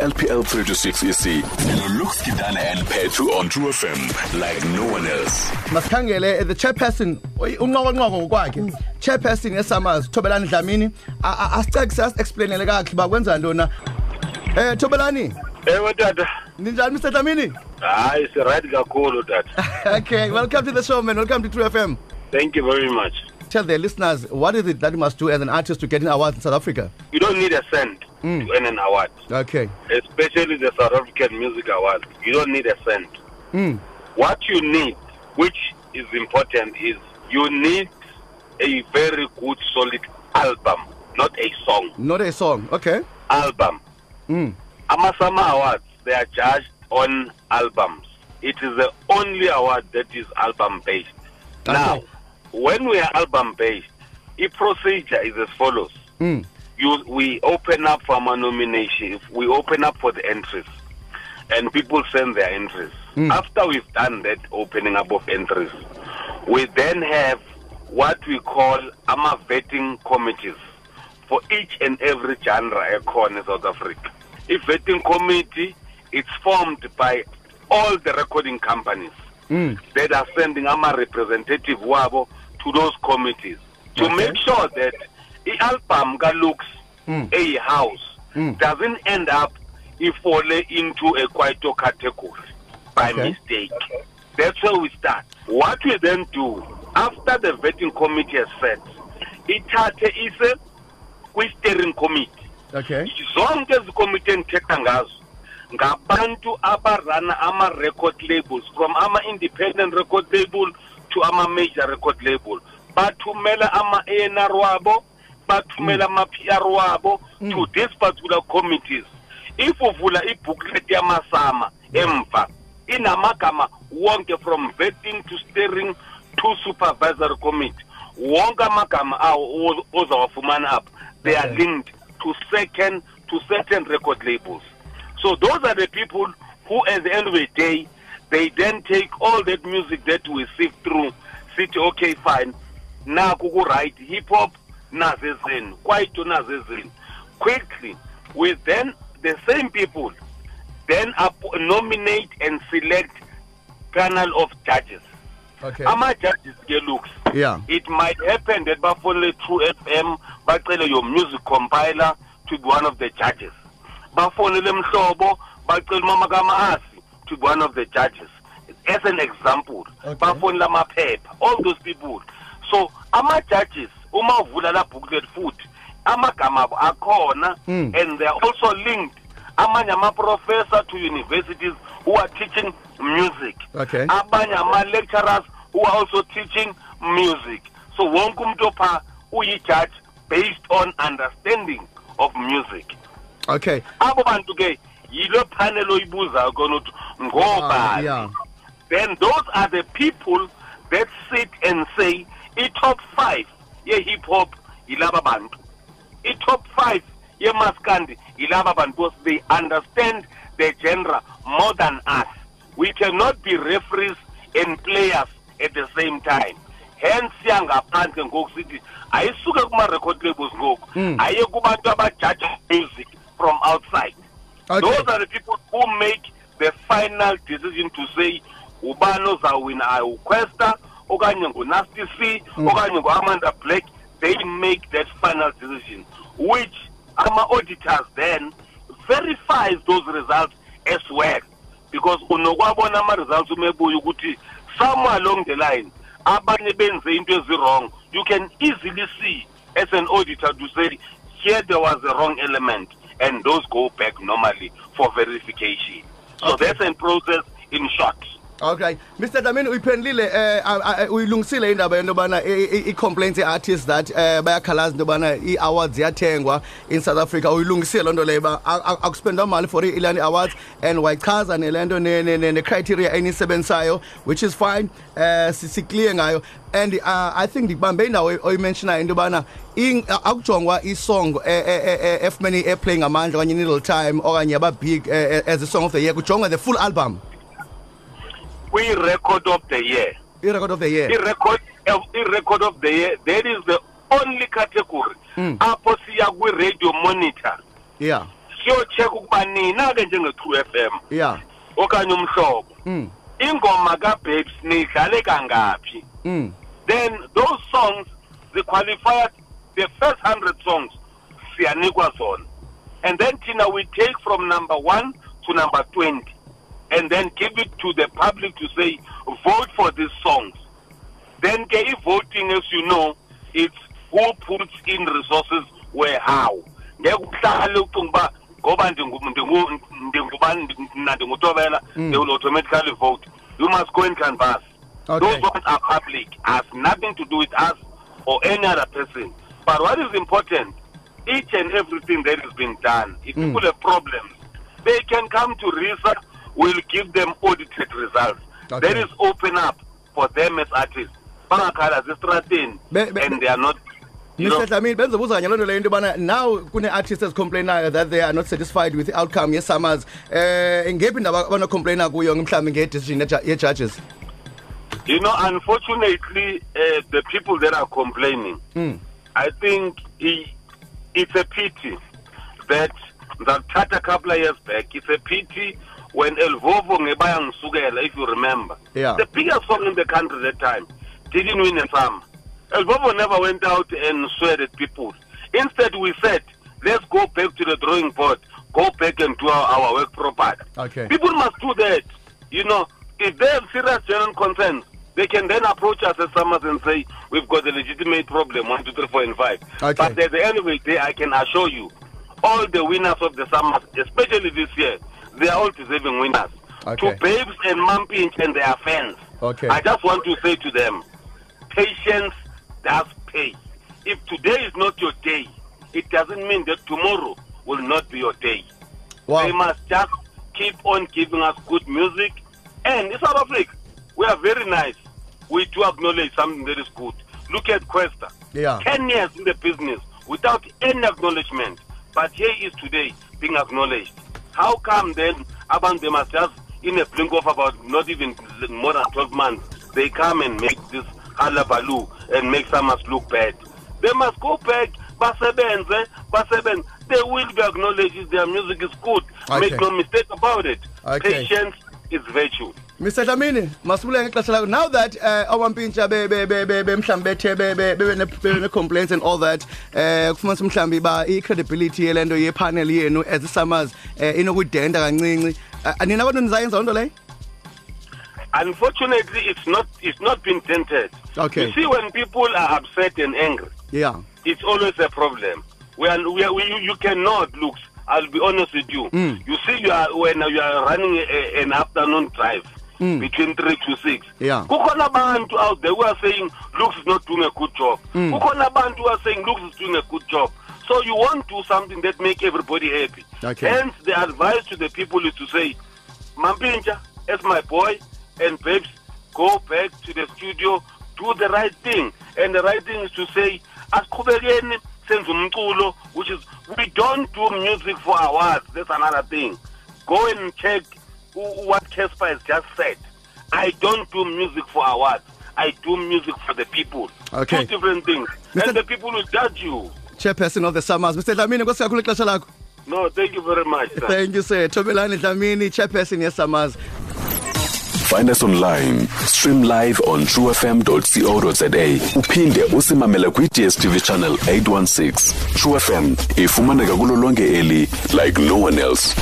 LPL 3 to 6 EC. Lux Kidana and Petru on True FM like no one else. masikhangele eh, the chairperson unqokonqoko ngokwakhe. Chairperson yesamazi thobelani dlamini A- a- asicekise asi-explainele kakuhle uba kwenza ntona um thobelani? Ewe tata. Ninjani mr dlamini? Hayi sirayithi kakhulu tata. Okay welcome to the show man. Welcome to true fm thank you very much tell the listeners what is it that you must do as an artist to get an award in south africa? You don't need a cent to earn an award. Okay. Especially the south african music award you don't need a cent. Mm. what you need which is important is you need a very good solid album not a song. Not a song. Okay. Album. Mm. ama-SAMA awards they are judged on albums. It is the only award that is album based now. When we are album based the procedure is as follows Mm. you we open up for our nomination we open up for the entries and people send their entries after we've done that opening up of entries we then have what we call ama vetting committees for each and every genre ekhona South Africa i-vetting committee it's formed by all the recording companies Mm. that are sending ama representative wabo to those committees to Okay. make sure that i-album kalux Mm. eyi-house Mm. doesn't end up ifole into a kwaito category by Okay. mistake that's where we start what we then do after the vetting committee has set ithathe ise kwi-steering committee okay zonke ezi committee endithetha ngazo ngabantu abarana ama-record labels from ama-independent record label to ama-major record label. Bathumela ama-anr wabo bathumela mm. ama-pr wabo mm. to these particular committees. If uvula ibooklet yamasama emva inamagama wonke from vetting to steering to supervisory committee. Wonke amagama awo oz- ozawafumana apha. They are linked to second to certain record labels. So those are the people who, at the end of the day, they then take all that music that we sift through, say, okay, fine, now kuku right hip hop, nazezin, kwaito nazezin. Quickly, we then the same people then nominate and select panel of judges. okay. Ama-judges ke Lux yeah. it might happen that bafonele true fm bacele your music compiler to be one of the judges. Bafonele mhlobo bacele umama kama-asi to one of the judges as an example. Okay. bafonele amaphepha all those people. So ama-judges uma uvula la booklet futhi amagama abo akhona Mm. and they are also linked. Amanye ama-professor to universities who are teaching music. Okay. abanye ama-lecturers who are also teaching music. So wonke umuntu opha uyi-judge based on understanding of music. Okay. Abo bantu ke yilo panel oyibuzayo kona ukuthi Ah, ngobani yeah. then those are the people that sit and say i-top five ye-hip hop yilaba bantu. I-top five yemaskandi yilaba bantu because they understand the genre more than us. We cannot be referees and players at the same time. Hence siyangaphandle ngoku sithi ayisuke kuma-record labels ngoku. Mm. aye kubantu abajaja music from outside Okay. those are the people who make the final decision to say ubani ozawina ayuquesta okanye ngunasty c hmm. okanye ngu-amanda black they make that final decision which ama-auditors then verifies those results as well. Because unokwabona ama-results umebuya ukuthi somewhere along the line abanye benze into ezi-wrong you can easily see as an auditor to say here there was a wrong element and those go back normally for verification so Okay. that's a process in short Okay. Mr Dlamini uyiphendlile eh a- a- uyilungisile indaba yento bana i-complaints artists that eh bayakhalaza into bana i-awards ziyathengwa in South Africa. Uyilungisile loo nto leyo ba a- a- akuspendwa mali for i-Ilani Awards and wayichaza nelento ne- ne- ne- ne-criteria enisebenzisayo which is fine eh sikliye ngayo. And uh, I think ndibambe indawo oyimentionayo into yobana akujongwa isong eh, eh, eh, eh, efumene airplay ngamandla okanye little time okanye yaba-big eh, eh, as a song of the year kujongwa the full album kwi-record of the year. I-record of the year. I-record of- i-record of the year that is the only category Mm. apho siya kwi-radio monitor. Yeah. Siyocheck ukuba nina ke njenge-true f m. Yeah. Okanye umhlobo. Mm ingoma kababes niyidlale kangaphi? Mm then those songs ziqualify the first 100 songs siyanikwa zona. And then Tina we take from number 1 to number 20 and then give it to the public to say vote for these songs. Then ke i-voting as you know it's who puts in resources where how. Ngeke ucinga uba ngoba ndingu- ndingu- ndingubani mna ndingutobela they will automatically vote. You must go and canvass. Okay. those ones are public has nothing to do with us or any other person. But what is important each and everything that is being done if Mm. people have problems. They can come to RiSA we'll give them audited results Okay. that is open up for them as artists Be- be- and they are not Mr. Dlamini benzobuza kanye loo nto leyo into yobana now kune-artists ezicomplainayo that they are not satisfied with the outcome yeSAMAs um ngephi indaba abanocomplaina kuyo mhlawumbi nge-decision yeja- ye-judges you know unfortunately uh, the people that are complaining Mm. i think it's a pity that ngakuthatha a couple of years back it's a pity when L'vovo ngebaya ngisukela if you remember. Yeah. the biggest song in the country at that time didn't win a SAMA? L'vovo never went out and sweared at people. Instead we said let's go back to the drawing board. Go back and do our, our work properly. Okay. people must do that. You know if they have serious genuine concerns they can then approach us as SAMAs and say we've got a legitimate problem one two three four and five. Okay. but at the end of the day i can assure you all the winners of the SAMAs especially this year they are all deserving winners Okay. to babes and Mampintsha and their fans Okay. i just want to say to them patience does pay if today is not your day it doesn't mean that tomorrow will not be your day wow they must just keep on giving us good music. And in South Africa, we are very nice. We do acknowledge something that is good. Look at Kwesta. Yeah. 10 years in the business without any acknowledgement. But here he is today being acknowledged. How come then, Aban, just, in a blink of about not even more than 12 months, they come and make this halabaloo and make SAMAs look bad. They must go back, basebenze, basebenze. They will be acknowledged if their music is good. Okay. Make no mistake about it. Okay. Patience is virtue. Mr. Dlamini masibuleke ngexesha lakho now that uh, awampintsha be- be- be- be- be- mhlawumbi bethe be- be- bebe ne- bebe ne-complaints and all that uh, kufumanisa mhlawumbi ba i-credibility yele nto yepanel yenu as i-SAMAs um inokudenda kancinci uh, nina abantu nizayenza loo nto leyo Unfortunately, it's not it's not been dented. Okay. You see, when people are upset and angry, yeah it's always a problem. We are, we are, we, you, you cannot look. I'll be honest with you. Mm. You see, you are when you are running a, an afternoon drive Mm. between three to six. Yeah. Kukhona abantu out there who are saying Lux is not doing a good job. Mm. Kukhona abantu who are saying Lux is doing a good job. So you want to do something that make everybody happy. Okay. Hence, the advice to the people is to say, Mampintsha, as my boy, and babes, go back to the studio, do the right thing. And the right thing is to say, asiqhubekeni senze umculo, which is, we don't do music for awards. That's another thing. Go and check what Cassper has just said. I don't do music for awards. I do music for the people. Okay. Two different things. Mr. And the people will judge you. chairperson of the SAMAs mr dlamini nkosi kakhulu ixesha lakho No, thank you very much. Sir. thank you sir thobelani dlamini chairperson yeSAMAs Find us online. Stream live on truefm.co.za. Uphinde usimamele kwi-DSTV channel 816. True FM ifumaneka kulo lonke eli like no one else.